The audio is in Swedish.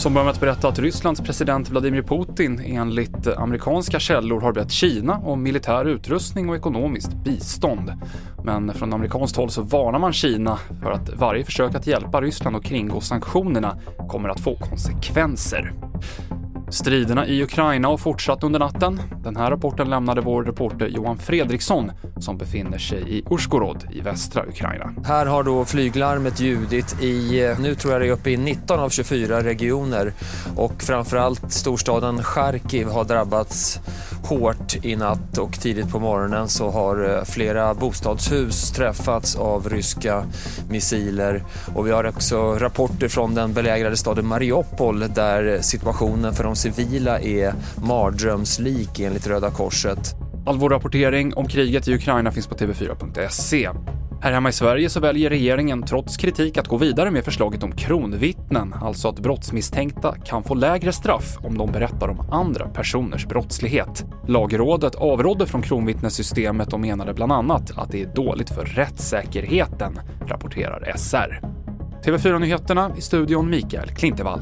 som börjar med att berätta att Rysslands president Vladimir Putin enligt amerikanska källor har bett Kina om militär utrustning och ekonomiskt bistånd. Men från amerikanskt håll så varnar man Kina för att varje försök att hjälpa Ryssland och kringgå sanktionerna kommer att få konsekvenser. Striderna i Ukraina har fortsatt under natten. Den här rapporten lämnade vår reporter Johan Fredriksson som befinner sig i Ushgorod i västra Ukraina. Här har då flyglarmet ljudit i, nu tror jag det är uppe i 19 av 24 regioner och framförallt storstaden Charkiv har drabbats hårt i natt och tidigt på morgonen så har eh, flera bostadshus träffats av ryska missiler och vi har också rapporter från den belägrade staden Mariupol där situationen för de civila är mardrömslik enligt Röda Korset. All vår rapportering om kriget i Ukraina finns på tv4.se. Här hemma i Sverige så väljer regeringen trots kritik att gå vidare med förslaget om kronvittnen, alltså att brottsmisstänkta kan få lägre straff om de berättar om andra personers brottslighet. Lagrådet avrådde från kronvittnessystemet och menade bland annat att det är dåligt för rättssäkerheten, rapporterar SR. TV4-nyheterna i studion Mikael Klintevall.